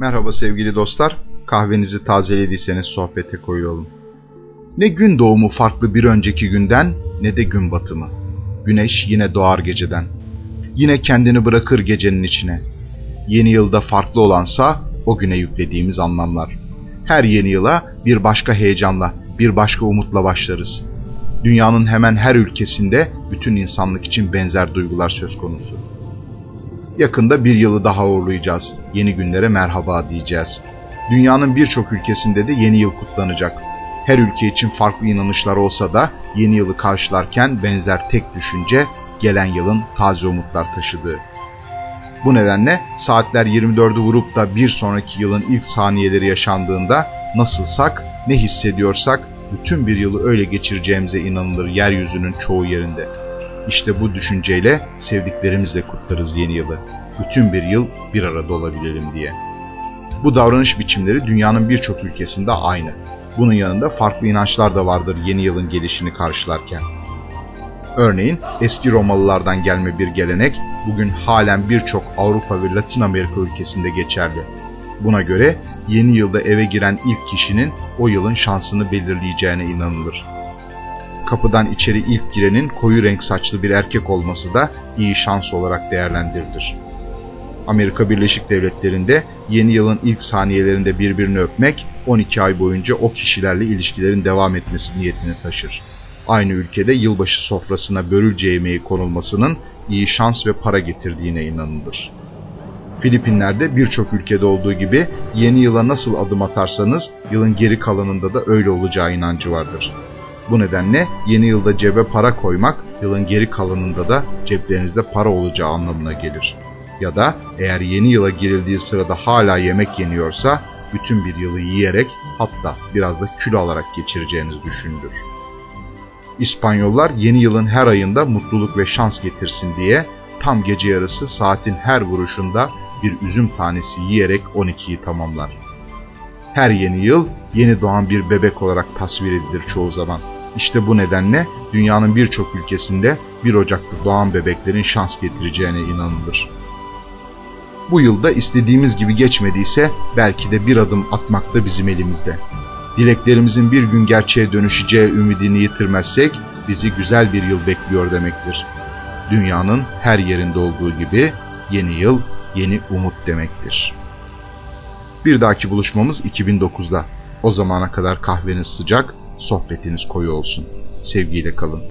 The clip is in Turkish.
Merhaba sevgili dostlar. Kahvenizi tazelediyseniz sohbete koyulalım. Ne gün doğumu farklı bir önceki günden ne de gün batımı. Güneş yine doğar geceden. Yine kendini bırakır gecenin içine. Yeni yılda farklı olansa o güne yüklediğimiz anlamlar. Her yeni yıla bir başka heyecanla, bir başka umutla başlarız. Dünyanın hemen her ülkesinde bütün insanlık için benzer duygular söz konusu. Yakında bir yılı daha uğurlayacağız. Yeni günlere merhaba diyeceğiz. Dünyanın birçok ülkesinde de yeni yıl kutlanacak. Her ülke için farklı inanışlar olsa da yeni yılı karşılarken benzer tek düşünce gelen yılın taze umutlar taşıdığı. Bu nedenle saatler 24'ü vurup da bir sonraki yılın ilk saniyeleri yaşandığında nasılsak, ne hissediyorsak bütün bir yılı öyle geçireceğimize inanılır yeryüzünün çoğu yerinde. İşte bu düşünceyle sevdiklerimizle kutlarız yeni yılı. Bütün bir yıl bir arada olabilelim diye. Bu davranış biçimleri dünyanın birçok ülkesinde aynı. Bunun yanında farklı inançlar da vardır yeni yılın gelişini karşılarken. Örneğin eski Romalılardan gelme bir gelenek bugün halen birçok Avrupa ve Latin Amerika ülkesinde geçerli. Buna göre yeni yılda eve giren ilk kişinin o yılın şansını belirleyeceğine inanılır. Kapıdan içeri ilk girenin koyu renk saçlı bir erkek olması da iyi şans olarak değerlendirilir. Amerika Birleşik Devletleri'nde yeni yılın ilk saniyelerinde birbirini öpmek 12 ay boyunca o kişilerle ilişkilerin devam etmesi niyetini taşır. Aynı ülkede yılbaşı sofrasına börülce yemeği konulmasının iyi şans ve para getirdiğine inanılır. Filipinler'de birçok ülkede olduğu gibi yeni yıla nasıl adım atarsanız yılın geri kalanında da öyle olacağı inancı vardır. Bu nedenle yeni yılda cebe para koymak yılın geri kalanında da ceplerinizde para olacağı anlamına gelir. Ya da eğer yeni yıla girildiği sırada hala yemek yeniyorsa bütün bir yılı yiyerek hatta biraz da kilo alarak geçireceğiniz düşünülür. İspanyollar yeni yılın her ayında mutluluk ve şans getirsin diye tam gece yarısı saatin her vuruşunda bir üzüm tanesi yiyerek 12'yi tamamlar. Her yeni yıl yeni doğan bir bebek olarak tasvir edilir çoğu zaman. İşte bu nedenle dünyanın birçok ülkesinde 1 Ocak'ta doğan bebeklerin şans getireceğine inanılır. Bu yılda istediğimiz gibi geçmediyse belki de bir adım atmak da bizim elimizde. Dileklerimizin bir gün gerçeğe dönüşeceği ümidini yitirmezsek bizi güzel bir yıl bekliyor demektir. Dünyanın her yerinde olduğu gibi yeni yıl yeni umut demektir. Bir dahaki buluşmamız 2009'da. O zamana kadar kahveniz sıcak, sohbetiniz koyu olsun. Sevgiyle kalın.